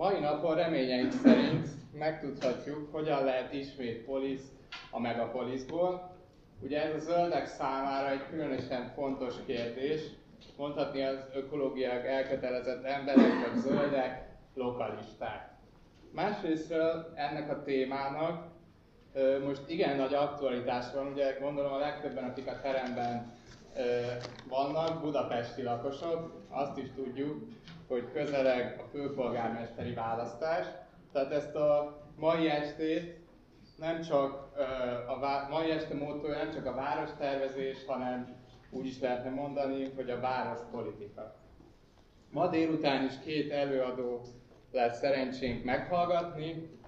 Mai napon reményeink szerint megtudhatjuk, hogyan lehet ismét polisz a megapoliszból. Ugye ez a zöldek számára egy különösen fontos kérdés, mondhatni az ökológiák elkötelezett emberek, vagy zöldek, lokalisták. Másrésztről ennek a témának most igen nagy aktualitás van, ugye gondolom a legtöbben, akik a teremben vannak, budapesti lakosok, azt is tudjuk, hogy közeleg a főpolgármesteri választás, tehát ezt a mai estét nem csak a mai este módtól nem csak a várostervezés, hanem úgy is lehetne mondani, hogy a várospolitika. Ma délután is két előadó lesz szerencsénk meghallgatni.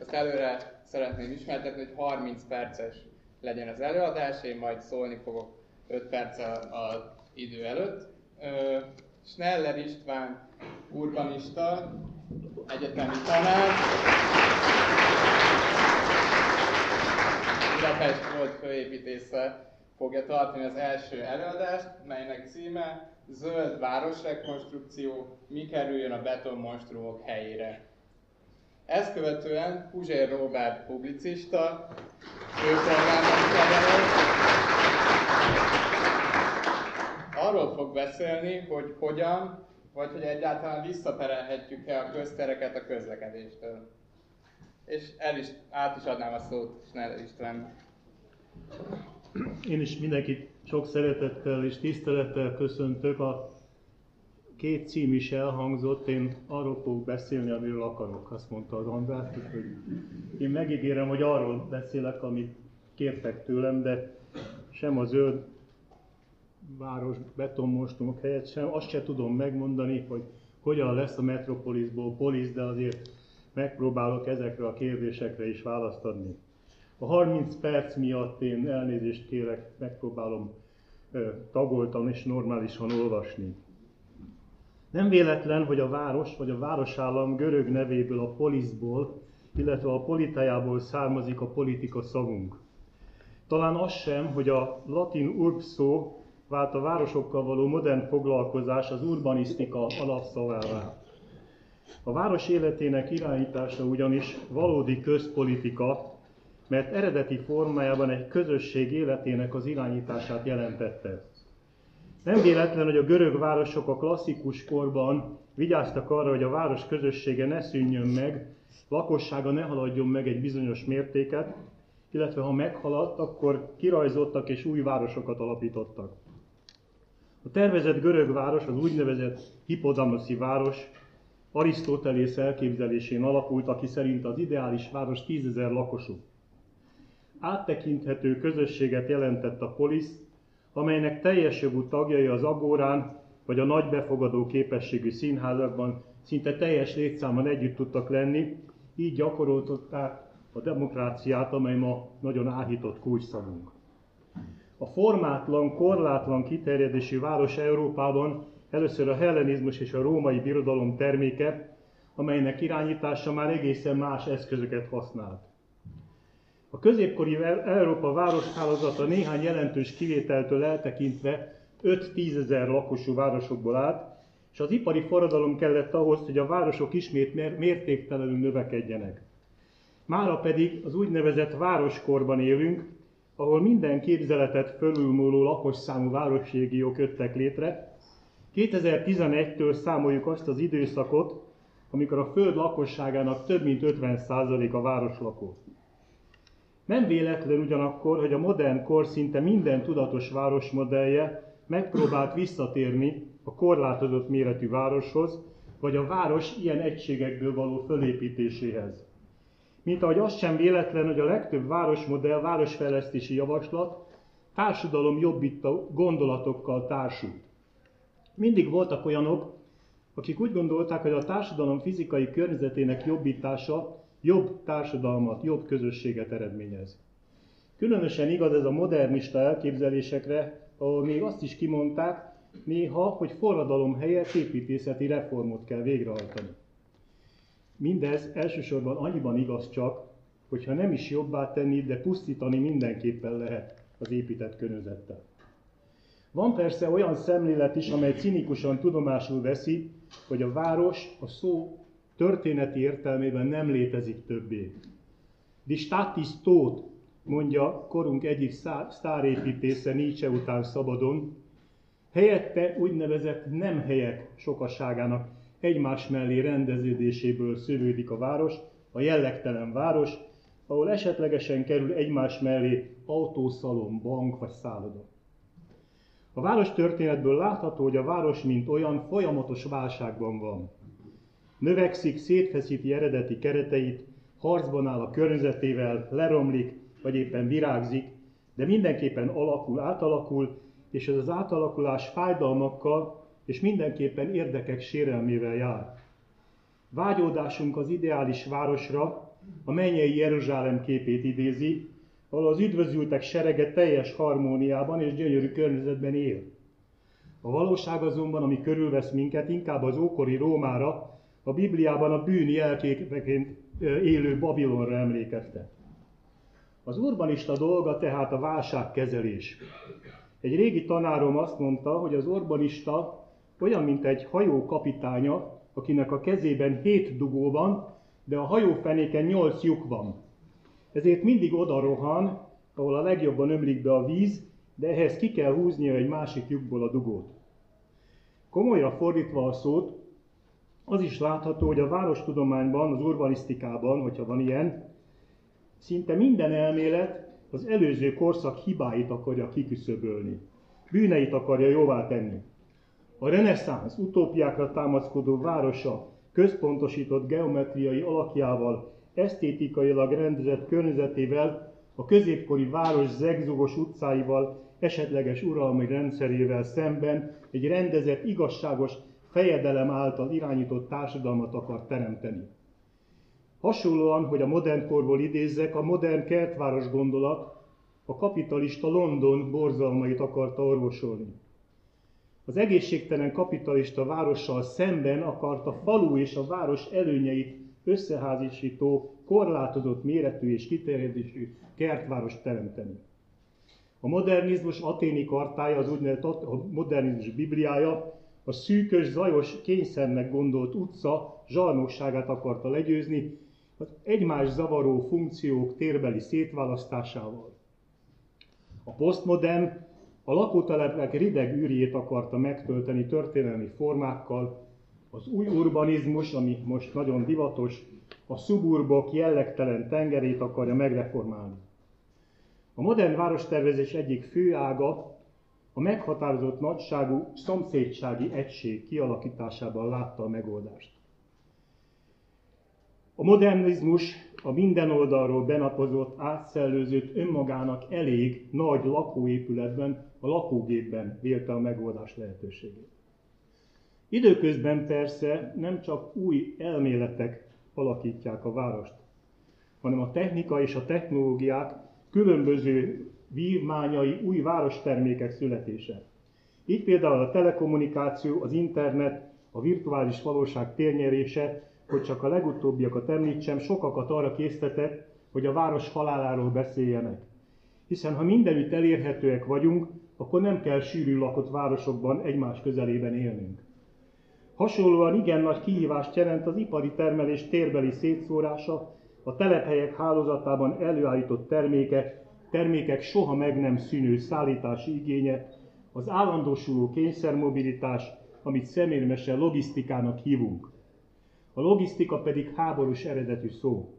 Ezt előre szeretném ismertetni, hogy 30 perces legyen az előadás, én majd szólni fogok 5 perc az idő előtt. Schneller István urbanista, egyetemi tanár, Budapest volt főépítésze fogja tartani az első előadást, melynek címe Zöld városrekonstrukció, mi kerüljön a betonmonstrumok helyére. Ezt követően Puzsér Robert publicista, főpolgármester arról fog beszélni, hogy hogyan, vagy hogy egyáltalán visszaperelhetjük-e a köztereket a közlekedéstől. És el is, át is adnám a szót Schneider István. Én is mindenkit sok szeretettel és tisztelettel köszöntök. A két cím is elhangzott, én arról fogok beszélni, amiről akarok, azt mondta az András, hogy én megígérem, hogy arról beszélek, amit kértek tőlem, de sem a zöld város betonmostunk helyett sem, azt se tudom megmondani, hogy hogyan lesz a metropolisból polisz, de azért megpróbálok ezekre a kérdésekre is választ adni. A 30 perc miatt én elnézést kérek, megpróbálom tagoltan és normálisan olvasni. Nem véletlen, hogy a város vagy a városállam görög nevéből a poliszból, illetve a politájából származik a politika szavunk. Talán az sem, hogy a latin urb szó vált a városokkal való modern foglalkozás az urbanisztika alapszavává. A város életének irányítása ugyanis valódi közpolitika, mert eredeti formájában egy közösség életének az irányítását jelentette. Nem véletlen, hogy a görög városok a klasszikus korban vigyáztak arra, hogy a város közössége ne szűnjön meg, lakossága ne haladjon meg egy bizonyos mértéket, illetve ha meghaladt, akkor kirajzoltak és új városokat alapítottak. A tervezett görög város, az úgynevezett hipodamoszi város Arisztotelész elképzelésén alapult, aki szerint az ideális város tízezer lakosú. Áttekinthető közösséget jelentett a polisz, amelynek teljes jogú tagjai az agórán vagy a nagy befogadó képességű színházakban szinte teljes létszámban együtt tudtak lenni, így gyakoroltották a demokráciát, amely ma nagyon áhított kulcsszavunk. A formátlan, korlátlan kiterjedésű város Európában először a hellenizmus és a római birodalom terméke, amelynek irányítása már egészen más eszközöket használt. A középkori Európa városhálózata néhány jelentős kivételtől eltekintve 5-10 ezer lakosú városokból állt, és az ipari forradalom kellett ahhoz, hogy a városok ismét mértéktelenül növekedjenek. Mára pedig az úgynevezett városkorban élünk, ahol minden képzeletet fölülmúló lakosszámú városrégiók jöttek létre. 2011-től számoljuk azt az időszakot, amikor a föld lakosságának több mint 50% a városlakó. Nem véletlen ugyanakkor, hogy a modern kor szinte minden tudatos városmodellje megpróbált visszatérni a korlátozott méretű városhoz, vagy a város ilyen egységekből való fölépítéséhez. Mint ahogy az sem véletlen, hogy a legtöbb városmodell, városfejlesztési javaslat társadalom jobbító gondolatokkal társult. Mindig voltak olyanok, akik úgy gondolták, hogy a társadalom fizikai környezetének jobbítása jobb társadalmat, jobb közösséget eredményez. Különösen igaz ez a modernista elképzelésekre, ahol még azt is kimondták néha, hogy forradalom helyett építészeti reformot kell végrehajtani. Mindez elsősorban annyiban igaz csak, hogyha nem is jobbá tenni, de pusztítani mindenképpen lehet az épített környezettel. Van persze olyan szemlélet is, amely cinikusan tudomásul veszi, hogy a város a szó történeti értelmében nem létezik többé. Die Stadt ist tot, mondja korunk egyik sztárépítésze Nietzsche után szabadon, helyette úgynevezett nem helyek sokaságának egymás mellé rendeződéséből szövődik a város, a jellegtelen város, ahol esetlegesen kerül egymás mellé autószalon, bank vagy szálloda. A város történetből látható, hogy a város mint olyan folyamatos válságban van. Növekszik, szétfeszíti eredeti kereteit, harcban áll a környezetével, leromlik, vagy éppen virágzik, de mindenképpen alakul, átalakul, és ez az átalakulás fájdalmakkal és mindenképpen érdekek sérelmével jár. Vágyódásunk az ideális városra, a mennyei Jeruzsálem képét idézi, ahol az üdvözültek serege teljes harmóniában és gyönyörű környezetben él. A valóság azonban, ami körülvesz minket, inkább az ókori Rómára, a Bibliában a bűn jelképeként élő Babilonra emlékeztet. Az urbanista dolga tehát a válságkezelés. Egy régi tanárom azt mondta, hogy az urbanista olyan, mint egy hajó kapitánya, akinek a kezében hét dugó van, de a hajófenéken nyolc lyuk van. Ezért mindig oda rohan, ahol a legjobban ömlik be a víz, de ehhez ki kell húznia egy másik lyukból a dugót. Komolyra fordítva a szót, az is látható, hogy a várostudományban, az urbanisztikában, hogyha van ilyen, szinte minden elmélet az előző korszak hibáit akarja kiküszöbölni. Bűneit akarja jóvá tenni. A reneszánsz utópiákra támaszkodó városa központosított geometriai alakjával, esztétikailag rendezett környezetével, a középkori város zegzugos utcáival, esetleges uralmi rendszerével szemben egy rendezett, igazságos, fejedelem által irányított társadalmat akar teremteni. Hasonlóan, hogy a modern korból idézzek, a modern kertváros gondolat a kapitalista London borzalmait akarta orvosolni. Az egészségtelen kapitalista várossal szemben akart a falu és a város előnyeit összeházisító, korlátozott méretű és kiterjedésű kertváros teremteni. A modernizmus aténi kartája, az úgynevezett a modernizmus bibliája a szűkös, zajos, kényszernek gondolt utca zsarnokságát akarta legyőzni, az egymás zavaró funkciók térbeli szétválasztásával. A posztmodern a lakótelepek rideg űrjét akarta megtölteni történelmi formákkal, az új urbanizmus, ami most nagyon divatos, a szuburbok jellegtelen tengerét akarja megreformálni. A modern várostervezés egyik fő ága a meghatározott nagyságú szomszédsági egység kialakításában látta a megoldást. A modernizmus a minden oldalról benapozott, átszellőzött önmagának elég nagy lakóépületben, a lakógépben vélte a megoldás lehetőségét. Időközben persze nem csak új elméletek alakítják a várost, hanem a technika és a technológiák különböző vívmányai új várostermékek születése. Így például a telekommunikáció, az internet, a virtuális valóság térnyerése hogy csak a legutóbbiakat említsem, sokakat arra késztetett, hogy a város haláláról beszéljenek. Hiszen ha mindenütt elérhetőek vagyunk, akkor nem kell sűrű lakott városokban egymás közelében élnünk. Hasonlóan igen nagy kihívást jelent az ipari termelés térbeli szétszórása, a telephelyek hálózatában előállított termékek, termékek soha meg nem szűnő szállítási igénye, az állandósuló kényszermobilitás, amit szemérmesen logisztikának hívunk. A logisztika pedig háborús eredetű szó,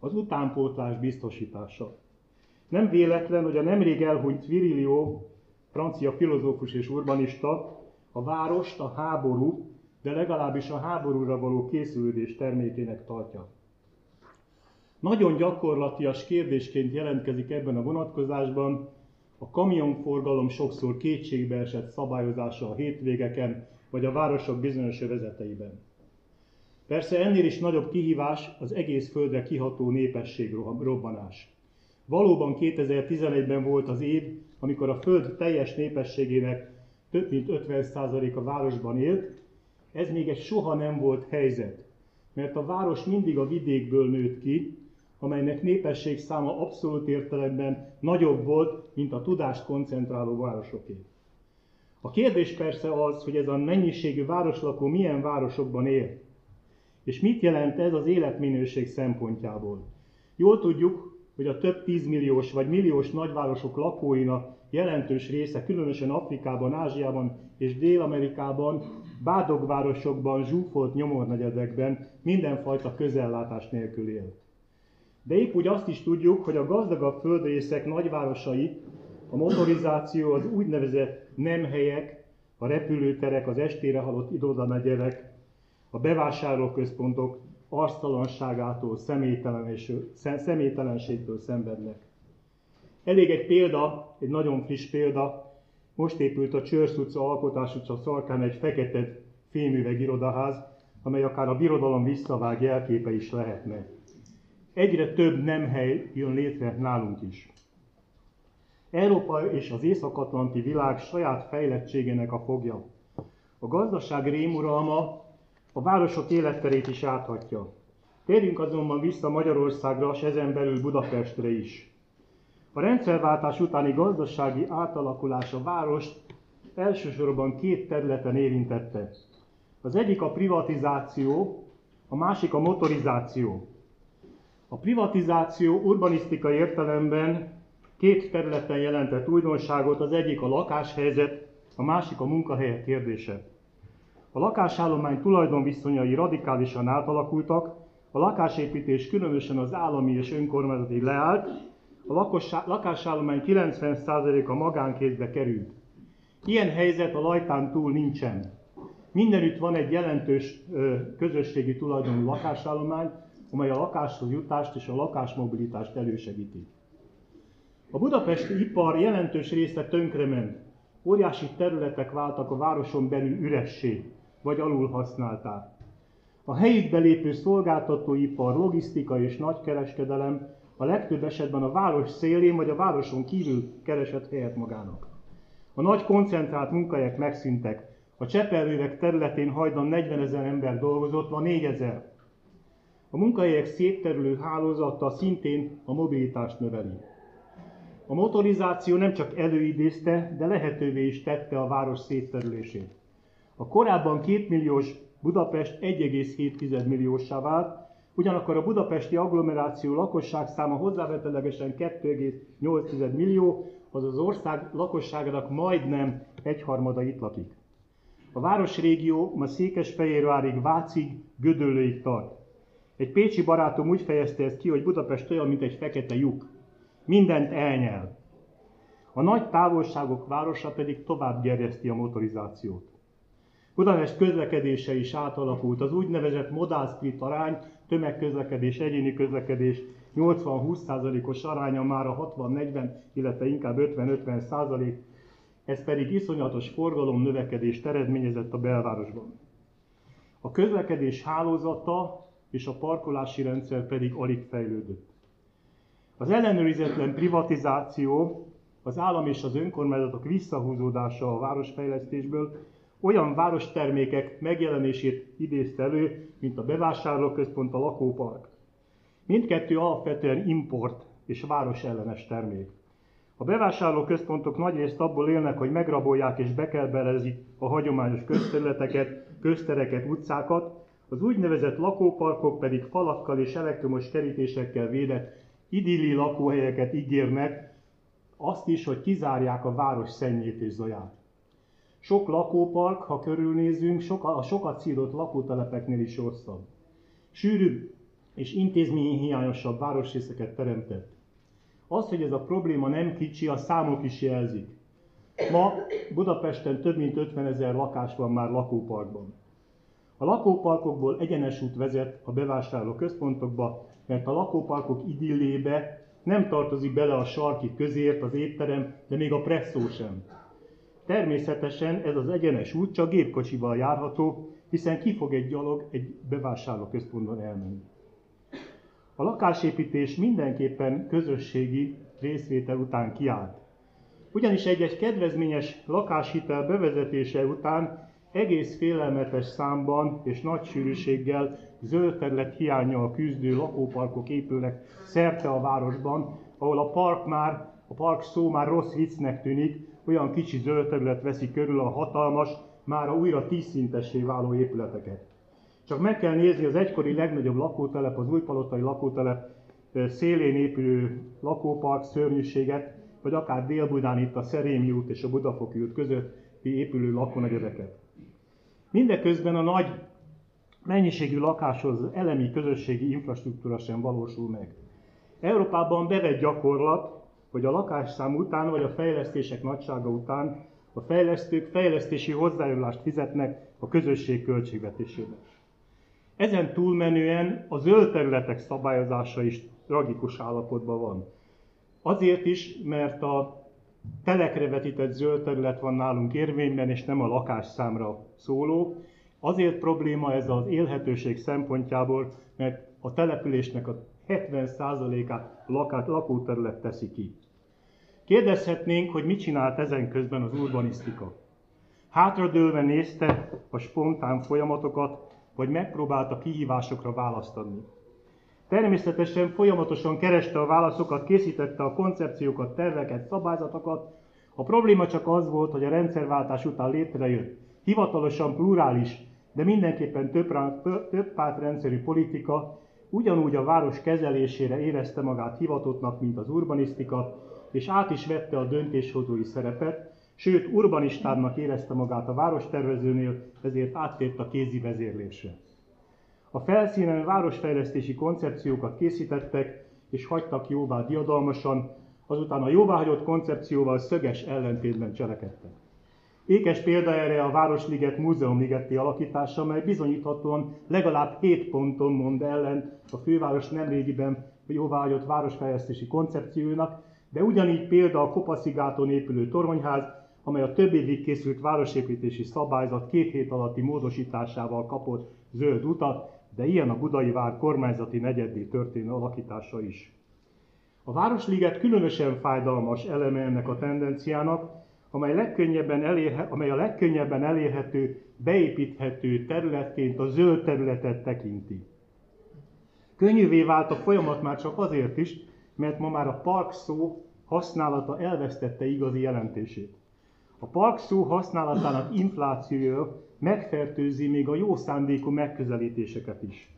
az utánpótlás biztosítása. Nem véletlen, hogy a nemrég elhunyt Virilio, francia filozófus és urbanista, a várost a háború, de legalábbis a háborúra való készülődés termékének tartja. Nagyon gyakorlatias kérdésként jelentkezik ebben a vonatkozásban a kamionforgalom sokszor kétségbeesett szabályozása a hétvégeken, vagy a városok bizonyos övezeteiben. Persze ennél is nagyobb kihívás az egész földre kiható népesség robbanás. Valóban 2011-ben volt az év, amikor a föld teljes népességének több mint 50% a városban élt, ez még egy soha nem volt helyzet, mert a város mindig a vidékből nőtt ki, amelynek népesség száma abszolút értelemben nagyobb volt, mint a tudást koncentráló városoké. A kérdés persze az, hogy ez a mennyiségű városlakó milyen városokban él. És mit jelent ez az életminőség szempontjából? Jól tudjuk, hogy a több tízmilliós vagy milliós nagyvárosok lakóinak jelentős része, különösen Afrikában, Ázsiában és Dél-Amerikában, bádogvárosokban, zsúfolt nyomornegyedekben mindenfajta közellátás nélkül él. De épp úgy azt is tudjuk, hogy a gazdagabb földrészek nagyvárosai, a motorizáció, az úgynevezett nemhelyek, a repülőterek, az estére halott irodanegyedek, a bevásárlóközpontok arctalanságától, személytelenségtől szenvednek. Elég egy példa, egy nagyon friss példa, most épült a Csörsz utca, Alkotás utca szarkán egy fekete fémüveg irodaház, amely akár a birodalom visszavág jelképe is lehetne. Egyre több nem hely jön létre nálunk is. Európa és az észak-atlanti világ saját fejlettségének a fogja. A gazdaság rémuralma a városok életterét is áthatja. Térjünk azonban vissza Magyarországra, és ezen belül Budapestre is. A rendszerváltás utáni gazdasági átalakulás a várost elsősorban két területen érintette. Az egyik a privatizáció, a másik a motorizáció. A privatizáció urbanisztikai értelemben két területen jelentett újdonságot, az egyik a lakáshelyzet, a másik a munkahelyek kérdése. A lakásállomány tulajdonviszonyai radikálisan átalakultak, a lakásépítés különösen az állami és önkormányzati leállt, a lakásállomány 90%-a magánkézbe került. Ilyen helyzet a lajtán túl nincsen. Mindenütt van egy jelentős közösségi tulajdonú lakásállomány, amely a lakáshoz jutást és a lakásmobilitást elősegíti. A budapesti ipar jelentős része tönkrement. Óriási területek váltak a városon belül üressé, vagy alul használták. A helyükbe lépő szolgáltatóipar, logisztika és nagykereskedelem a legtöbb esetben a város szélén vagy a városon kívül keresett helyet magának. A nagy koncentrált munkahelyek megszűntek. A csepelművek területén hajdan 40 ezer ember dolgozott, ma 4 ezer. A munkahelyek szétterülő hálózata szintén a mobilitást növeli. A motorizáció nem csak előidézte, de lehetővé is tette a város szétterülését. A korábban 2 milliós Budapest 1,7 milliósá vált, ugyanakkor a budapesti agglomeráció lakosság száma hozzávetőlegesen 2,8 millió, az az ország lakosságának majdnem egyharmada itt lakik. A városrégió ma Székesfehérvárig, Vácig, Gödöllőig tart. Egy pécsi barátom úgy fejezte ezt ki, hogy Budapest olyan, mint egy fekete lyuk. Mindent elnyel. A nagy távolságok városa pedig tovább gerjeszti a motorizációt. Budapest közlekedése is átalakult. Az úgynevezett modal split arány, tömegközlekedés, egyéni közlekedés 80-20%-os aránya már a 60-40, illetve inkább 50-50 ez pedig iszonyatos forgalom növekedést eredményezett a belvárosban. A közlekedés hálózata és a parkolási rendszer pedig alig fejlődött. Az ellenőrizetlen privatizáció, az állam és az önkormányzatok visszahúzódása a városfejlesztésből olyan várostermékek megjelenését idézte elő, mint a bevásárlóközpont, a lakópark. Mindkettő alapvetően import és városellenes termék. A bevásárlóközpontok nagyrészt abból élnek, hogy megrabolják és bekelbelezik a hagyományos közterületeket, köztereket, utcákat, az úgynevezett lakóparkok pedig falakkal és elektromos kerítésekkel védett idilli lakóhelyeket ígérnek, azt is, hogy kizárják a város szennyét és zaját. Sok lakópark, ha körülnézünk, sok, a sokat szídott lakótelepeknél is rosszabb. Sűrűbb és intézményhiányosabb városrészeket teremtett. Az, hogy ez a probléma nem kicsi, a számok is jelzik. Ma Budapesten több mint 50 ezer lakás van már lakóparkban. A lakóparkokból egyenes út vezet a bevásárló központokba, mert a lakóparkok idillébe nem tartozik bele a sarki közért, az étterem, de még a presszó sem. Természetesen ez az egyenes út csak gépkocsival járható, hiszen ki fog egy gyalog egy bevásárlóközpontban elmenni. A lakásépítés mindenképpen közösségi részvétel után kiállt. Ugyanis egy-egy kedvezményes lakáshitel bevezetése után egész félelmetes számban és nagy sűrűséggel zöld terület hiányjal küzdő lakóparkok épülnek szerte a városban, ahol a park már, a park szó már rossz viccnek tűnik, olyan kicsi zöld terület veszi körül a hatalmas, már a újra tízszintessé váló épületeket. Csak meg kell nézni az egykori legnagyobb lakótelep, az újpalotai lakótelep szélén épülő lakópark szörnyűséget, vagy akár Dél-Budán itt a Szerémi út és a Budafoki út közötti épülő lakónegyedeket. Mindeközben a nagy mennyiségű lakáshoz elemi közösségi infrastruktúra sem valósul meg. Európában bevett gyakorlat, hogy a lakásszám után vagy a fejlesztések nagysága után a fejlesztők fejlesztési hozzájárulást fizetnek a közösség költségvetésébe. Ezen túlmenően a zöld területek szabályozása is tragikus állapotban van. Azért is, mert a telekre vetített zöld terület van nálunk érvényben, és nem a lakásszámra szóló. Azért probléma ez az élhetőség szempontjából, mert a településnek a 70%-át lakóterület teszi ki. Kérdezhetnénk, hogy mit csinált ezen közben az urbanisztika. Hátradőlve nézte a spontán folyamatokat, vagy megpróbálta kihívásokra választ adni. Természetesen folyamatosan kereste a válaszokat, készítette a koncepciókat, terveket, szabályzatokat. A probléma csak az volt, hogy a rendszerváltás után létrejött hivatalosan plurális, de mindenképpen több, több pártrendszerű politika ugyanúgy a város kezelésére érezte magát hivatottnak, mint az urbanisztika, és át is vette a döntéshozói szerepet, sőt urbanistábbnak érezte magát a várostervezőnél, ezért áttért a kézi vezérlésre. A felszínen városfejlesztési koncepciókat készítettek, és hagytak jóvá diadalmasan, azután a jóváhagyott koncepcióval szöges ellentétben cselekedtek. Ékes példa erre a Városliget múzeumligeti alakítása, mely bizonyíthatóan legalább 7 ponton mond ellen a főváros nemrégiben jóváhagyott városfejlesztési koncepciónak, de ugyanígy példa a Kopaszigáton épülő toronyház, amely a több évig készült városépítési szabályzat két hét alatti módosításával kapott zöld utat, de ilyen a Budai Vár kormányzati negyeddé történő alakítása is. A Városliget különösen fájdalmas eleme ennek a tendenciának, amely, legkönnyebben elérhe, amely a legkönnyebben elérhető, beépíthető területként a zöld területet tekinti. Könnyűvé vált a folyamat már csak azért is, mert ma már a park szó használata elvesztette igazi jelentését. A park szó használatának inflációja megfertőzi még a jó szándékú megközelítéseket is.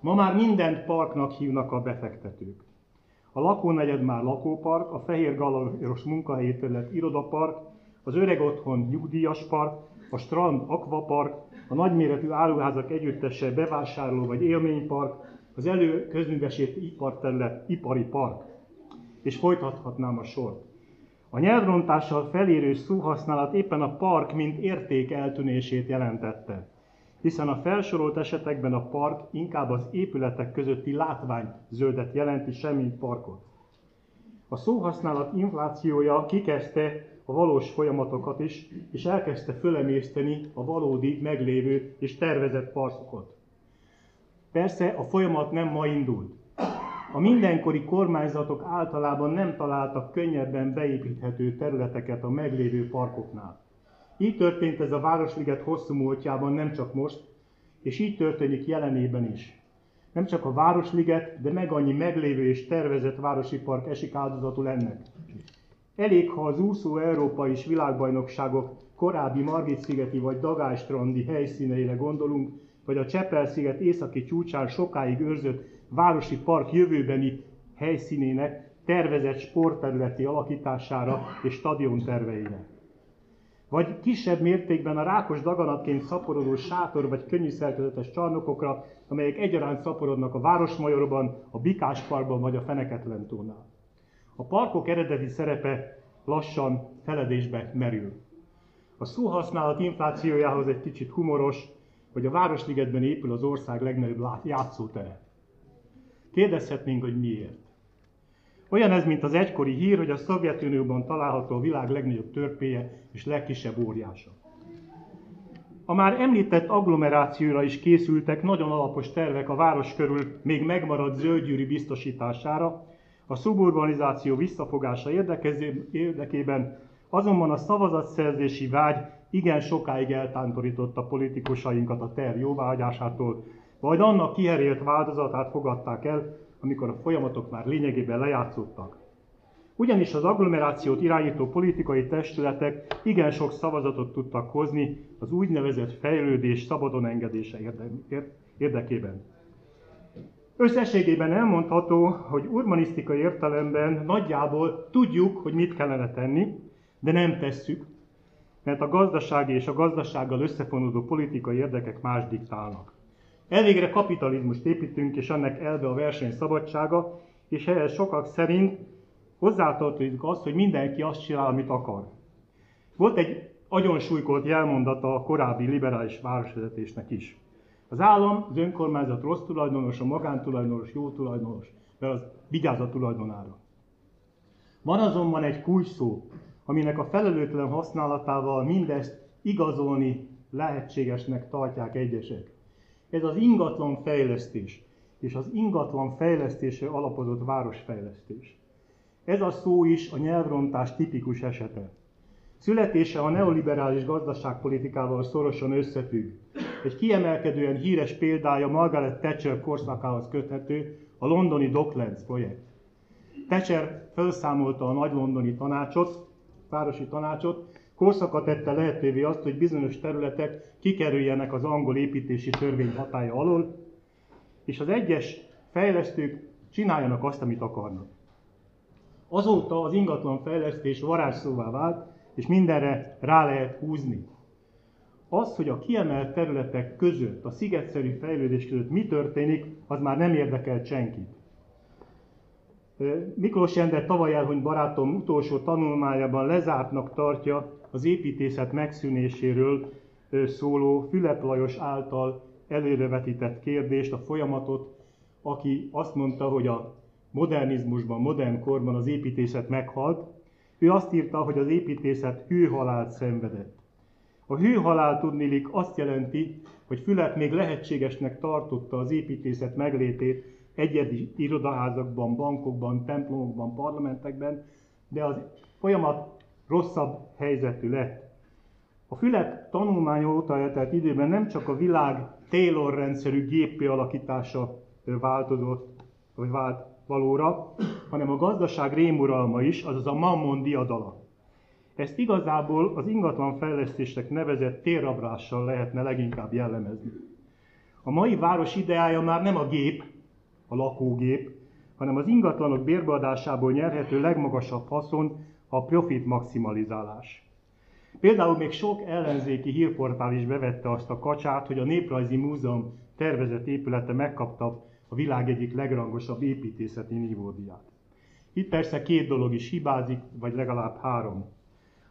Ma már mindent parknak hívnak a befektetők. A lakónegyed már lakópark, a Fehér Galaros munkahelyi terület irodapark, az öreg otthon nyugdíjas park, a strand akvapark, a nagyméretű áruházak együttese bevásárló vagy élménypark, az elő közművesít iparterület ipari park. És folytathatnám a sort. A nyelvrontással felérő szóhasználat éppen a park mint érték eltűnését jelentette, hiszen a felsorolt esetekben a park inkább az épületek közötti látvány zöldet jelenti, semmint parkot. A szóhasználat inflációja kikezdte a valós folyamatokat is, és elkezdte fölemészteni a valódi, meglévő és tervezett parkokat. Persze a folyamat nem ma indult. A mindenkori kormányzatok általában nem találtak könnyebben beépíthető területeket a meglévő parkoknál. Így történt ez a Városliget hosszú múltjában nem csak most, és így történik jelenében is. Nem csak a Városliget, de meg annyi meglévő és tervezett városi park esik áldozatul ennek. Elég, ha az úszó Európa és világbajnokságok korábbi Margit-szigeti vagy Dagály-strandi helyszíneire gondolunk, vagy a Csepel-sziget északi csúcsán sokáig őrzött városi park jövőbeni helyszínének tervezett sportterületi alakítására és stadion terveire. Vagy kisebb mértékben a rákos daganatként szaporodó sátor vagy könnyű szerkezetes csarnokokra, amelyek egyaránt szaporodnak a Városmajorban, a Bikás Parkban vagy a Feneketlentónál. A parkok eredeti szerepe lassan feledésbe merül. A szóhasználat inflációjához egy kicsit humoros, hogy a Városligetben épül az ország legnagyobb játszótere. Kérdezhetnénk, hogy miért. Olyan ez, mint az egykori hír, hogy a Szovjetunióban található a világ legnagyobb törpéje és legkisebb óriása. A már említett agglomerációra is készültek nagyon alapos tervek a város körül még megmaradt zöldgyűri biztosítására, a szuburbanizáció visszafogása érdekében, azonban a szavazatszerzési vágy igen sokáig eltántorította politikusainkat a terv jóváhagyásától, majd annak kiherélt változatát fogadták el, amikor a folyamatok már lényegében lejátszottak. Ugyanis az agglomerációt irányító politikai testületek igen sok szavazatot tudtak hozni az úgynevezett fejlődés szabadon engedése érdekében. Összességében elmondható, hogy urbanisztikai értelemben nagyjából tudjuk, hogy mit kellene tenni, de nem tesszük, mert a gazdasági és a gazdasággal összefonódó politikai érdekek más diktálnak. Elvégre kapitalizmust építünk, és ennek elve a verseny szabadsága, és ehhez sokak szerint hozzátartozik az, hogy mindenki azt csinál, amit akar. Volt egy agyonsúlykolt jelmondata a korábbi liberális városvezetésnek is. Az állam, az önkormányzat rossz tulajdonos, a magántulajdonos jó tulajdonos, mert az vigyáz a tulajdonára. Van azonban egy kulcs aminek a felelőtlen használatával mindezt igazolni lehetségesnek tartják egyesek. Ez az ingatlan fejlesztés, és az ingatlan fejlesztésre alapozott városfejlesztés. Ez a szó is a nyelvrontás tipikus esete. Születése a neoliberális gazdaságpolitikával szorosan összefügg. Egy kiemelkedően híres példája Margaret Thatcher korszakához köthető a londoni Docklands projekt. Thatcher felszámolta a nagy londoni tanácsot, városi tanácsot, korszaka tette lehetővé azt, hogy bizonyos területek kikerüljenek az angol építési törvény hatája alól, és az egyes fejlesztők csináljanak azt, amit akarnak. Azóta az ingatlan fejlesztés varázsszóvá vált, és mindenre rá lehet húzni. Az, hogy a kiemelt területek között, a szigetszerű fejlődés között mi történik, az már nem érdekel senkit. Miklós Endre tavaly elhunyt barátom utolsó tanulmányában lezártnak tartja az építészet megszűnéséről szóló Fülep Lajos által előrevetített kérdést, a folyamatot, aki azt mondta, hogy a modernizmusban, modern korban az építészet meghalt. Ő azt írta, hogy az építészet hőhalált szenvedett. A hőhalál tudnilik azt jelenti, hogy Fülep még lehetségesnek tartotta az építészet meglétét egyedi irodaházakban, bankokban, templomokban, parlamentekben, de az folyamat rosszabb helyzetű lett. A Fülep tanulmány óta eltelt időben nem csak a világ Taylor rendszerű gépi alakítása változott, vagy vált valóra, hanem a gazdaság rémuralma is, azaz a mammon diadala. Ezt igazából az ingatlan fejlesztésnek nevezett térrablással lehetne leginkább jellemezni. A mai város ideája már nem a gép, a lakógép, hanem az ingatlanok bérbeadásából nyerhető legmagasabb haszon a profit maximalizálás. Például még sok ellenzéki hírportál is bevette azt a kacsát, hogy a Néprajzi Múzeum tervezett épülete megkapta a világ egyik legrangosabb építészeti nívódiát. Itt persze két dolog is hibázik, vagy legalább három.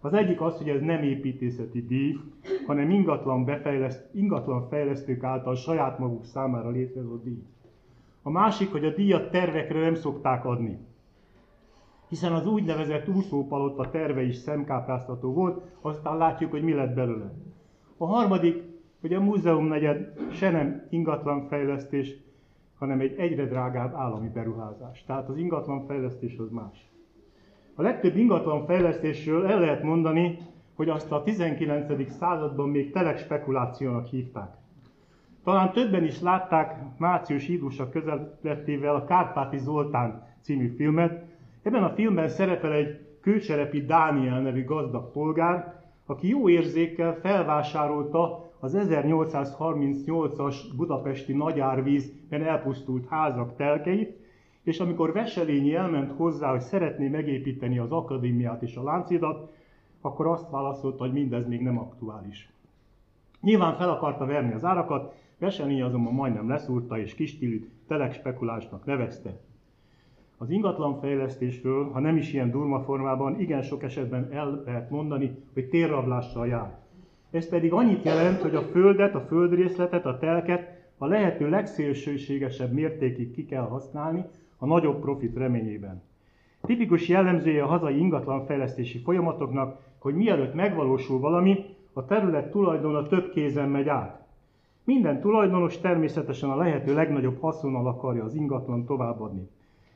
Az egyik az, hogy ez nem építészeti díj, hanem ingatlan, befejleszt, ingatlan fejlesztők által saját maguk számára létrehozott díj. A másik, hogy a díjat tervekre nem szokták adni. Hiszen az úgynevezett úszópalota terve is szemkápráztató volt, aztán látjuk, hogy mi lett belőle. A harmadik, hogy a múzeum negyed se nem ingatlan fejlesztés, hanem egy egyre drágább állami beruházás. Tehát az ingatlan fejlesztés az más. A legtöbb ingatlan fejlesztésről el lehet mondani, hogy azt a 19. században még telek spekulációnak hívták. Talán többen is látták Március Hídusa közelettével a Kárpáti Zoltán című filmet. Ebben a filmben szerepel egy kőcserepi Dániel nevű gazdag polgár, aki jó érzékkel felvásárolta az 1838-as budapesti nagyárvízben elpusztult házak telkeit, és amikor Veselényi elment hozzá, hogy szeretné megépíteni az akadémiát és a láncidat, akkor azt válaszolta, hogy mindez még nem aktuális. Nyilván fel akarta verni az árakat, Veselényi azonban majdnem leszúrta és kistílű telek spekulásnak nevezte. Az ingatlanfejlesztésről, ha nem is ilyen durma formában, igen sok esetben el lehet mondani, hogy térrablással jár. Ez pedig annyit jelent, hogy a földet, a földrészletet, a telket a lehető legszélsőségesebb mértékig ki kell használni a nagyobb profit reményében. Tipikus jellemzője a hazai ingatlanfejlesztési folyamatoknak, hogy mielőtt megvalósul valami, a terület tulajdona több kézen megy át. Minden tulajdonos természetesen a lehető legnagyobb haszonnal akarja az ingatlan továbbadni.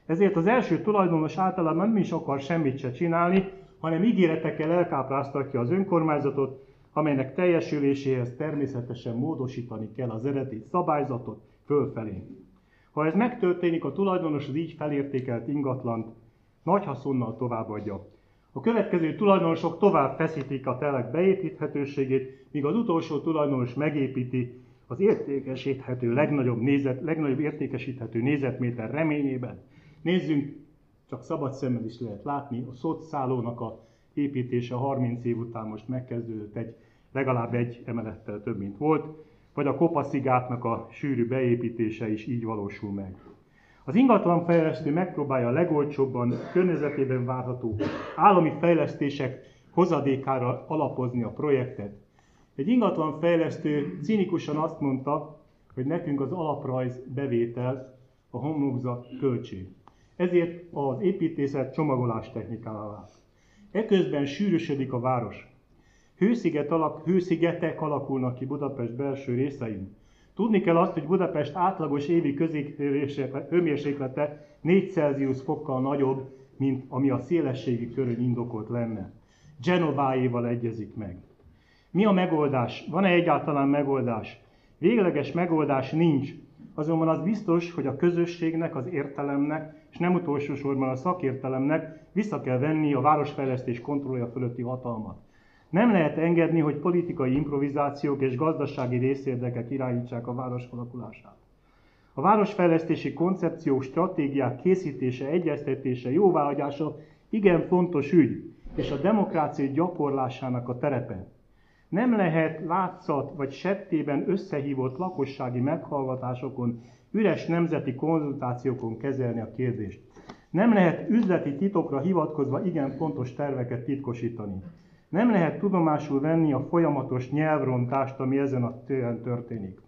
Ezért az első tulajdonos általában nem is akar semmit se csinálni, hanem ígéretekkel elkápráztatja az önkormányzatot, amelynek teljesüléséhez természetesen módosítani kell az eredeti szabályzatot fölfelé. Ha ez megtörténik, a tulajdonos az így felértékelt ingatlant nagy haszonnal továbbadja. A következő tulajdonosok tovább feszítik a telek beépíthetőségét, míg az utolsó tulajdonos megépíti az értékesíthető legnagyobb, nézet, legnagyobb értékesíthető nézetméter reményében. Nézzünk, csak szabad szemmel is lehet látni, a szocszálónak a építése 30 év után most megkezdődött egy, legalább egy emelettel több, mint volt, vagy a kopaszigátnak a sűrű beépítése is így valósul meg. Az ingatlanfejlesztő megpróbálja a legolcsóbban, környezetében várható állami fejlesztések hozadékára alapozni a projektet. Egy ingatlanfejlesztő cínikusan azt mondta, hogy nekünk az alaprajz bevétel, a homlokzat költség. Ezért az építészet csomagolás technikává vált. Eközben sűrűsödik a város. Hősziget alak, hőszigetek alakulnak ki Budapest belső részein. Tudni kell azt, hogy Budapest átlagos évi hőmérséklete 4 Celsius fokkal nagyobb, mint ami a szélességi körön indokolt lenne. Genováéval egyezik meg. Mi a megoldás? Van-e egyáltalán megoldás? Végleges megoldás nincs. Azonban az biztos, hogy a közösségnek, az értelemnek, és nem utolsó sorban a szakértelemnek vissza kell venni a városfejlesztés kontrollja fölötti hatalmat. Nem lehet engedni, hogy politikai improvizációk és gazdasági részérdekek irányítsák a város alakulását. A városfejlesztési koncepció stratégiák készítése, egyeztetése, jóváhagyása igen fontos ügy, és a demokrácia gyakorlásának a terepe. Nem lehet látszat vagy settében összehívott lakossági meghallgatásokon, üres nemzeti konzultációkon kezelni a kérdést. Nem lehet üzleti titokra hivatkozva igen fontos terveket titkosítani. Nem lehet tudomásul venni a folyamatos nyelvrontást, ami ezen a téren történik.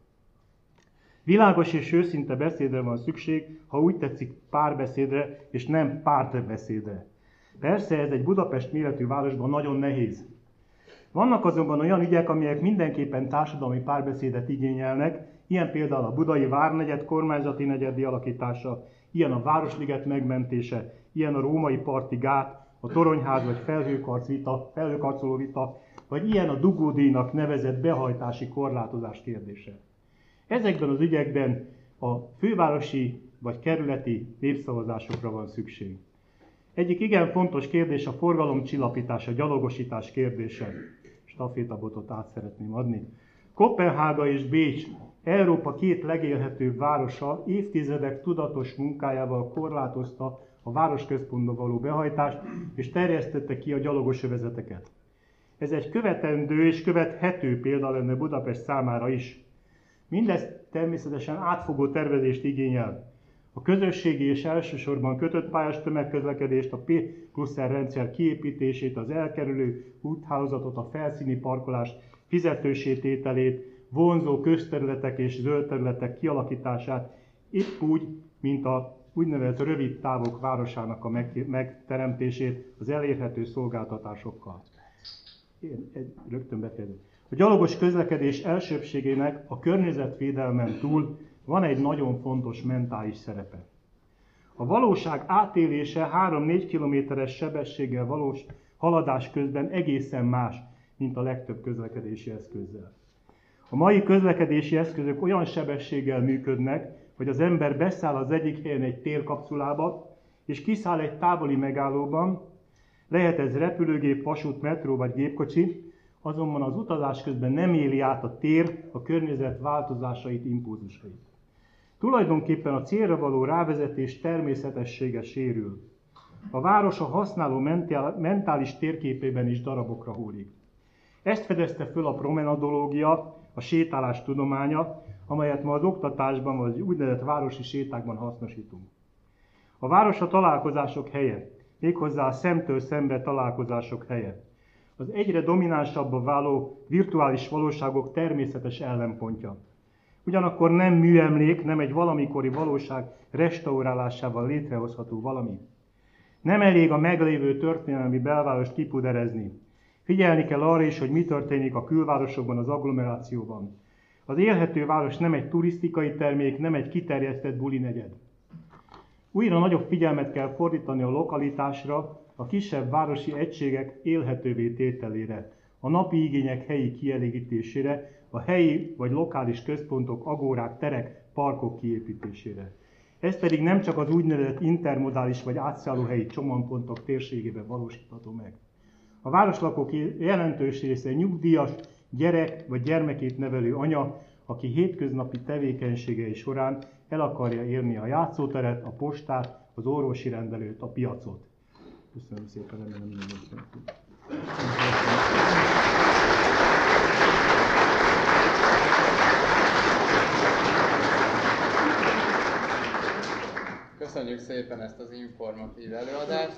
Világos és őszinte beszédre van szükség, ha úgy tetszik párbeszédre, és nem pártbeszédre. Persze ez egy Budapest méretű városban nagyon nehéz. Vannak azonban olyan ügyek, amelyek mindenképpen társadalmi párbeszédet igényelnek, ilyen például a budai várnegyed kormányzati negyedi alakítása, ilyen a Városliget megmentése, ilyen a római parti gát, a toronyház vagy felhőkarc vita, felhőkarcoló vita, vagy ilyen a dugódíjnak nevezett behajtási korlátozás kérdése. Ezekben az ügyekben a fővárosi vagy kerületi népszavazásokra van szükség. Egyik igen fontos kérdés a forgalomcsillapítás, a gyalogosítás kérdése. Stafétabotot át szeretném adni. Kopenhága és Bécs, Európa két legélhetőbb városa évtizedek tudatos munkájával korlátozta a városközpontba való behajtást, és terjesztette ki a gyalogos övezeteket. Ez egy követendő és követhető példa lenne Budapest számára is. Mindez természetesen átfogó tervezést igényel. A közösségi és elsősorban kötött pályás tömegközlekedést, a P plusz rendszer kiépítését, az elkerülő úthálózatot, a felszíni parkolást, fizetősétételét, vonzó közterületek és zöld területek kialakítását, épp úgy, mint a úgynevezett rövid távok városának a megteremtését az elérhető szolgáltatásokkal. Én egy, rögtön befejezem. A gyalogos közlekedés elsőbségének a környezetvédelmen túl van egy nagyon fontos mentális szerepe. A valóság átélése 3-4 kilométeres sebességgel valós haladás közben egészen más, mint a legtöbb közlekedési eszközzel. A mai közlekedési eszközök olyan sebességgel működnek, hogy az ember beszáll az egyik helyen egy térkapszulába, és kiszáll egy távoli megállóban, lehet ez repülőgép, vasút, metró vagy gépkocsi, azonban az utazás közben nem éli át a tér a környezet változásait, impulzusait. Tulajdonképpen a célra való rávezetés természetessége sérül. A város a használó mentális térképében is darabokra hullik. Ezt fedezte föl a promenadológia, a sétálás tudománya, amelyet ma az oktatásban vagy úgynevezett városi sétákban hasznosítunk. A város a találkozások helye, méghozzá a szemtől szembe találkozások helye. Az egyre dominánsabbá váló virtuális valóságok természetes ellenpontja. Ugyanakkor nem műemlék, nem egy valamikori valóság restaurálásával létrehozható valami. Nem elég a meglévő történelmi belvárost kipuderezni. Figyelni kell arra is, hogy mi történik a külvárosokban, az agglomerációban. Az élhető város nem egy turisztikai termék, nem egy kiterjesztett buli negyed. Újra nagyobb figyelmet kell fordítani a lokalitásra, a kisebb városi egységek élhetővé tételére, a napi igények helyi kielégítésére, a helyi vagy lokális központok, agórák, terek, parkok kiépítésére. Ez pedig nem csak az úgynevezett intermodális vagy átszállóhelyi csomagpontok térségében valósítható meg. A városlakók jelentős része nyugdíjas, gyerek vagy gyermekét nevelő anya, aki hétköznapi tevékenységei során el akarja érni a játszóteret, a postát, az orvosi rendelőt, a piacot. Köszönöm szépen, remélem mindenki. Köszönjük szépen ezt az informatív előadást.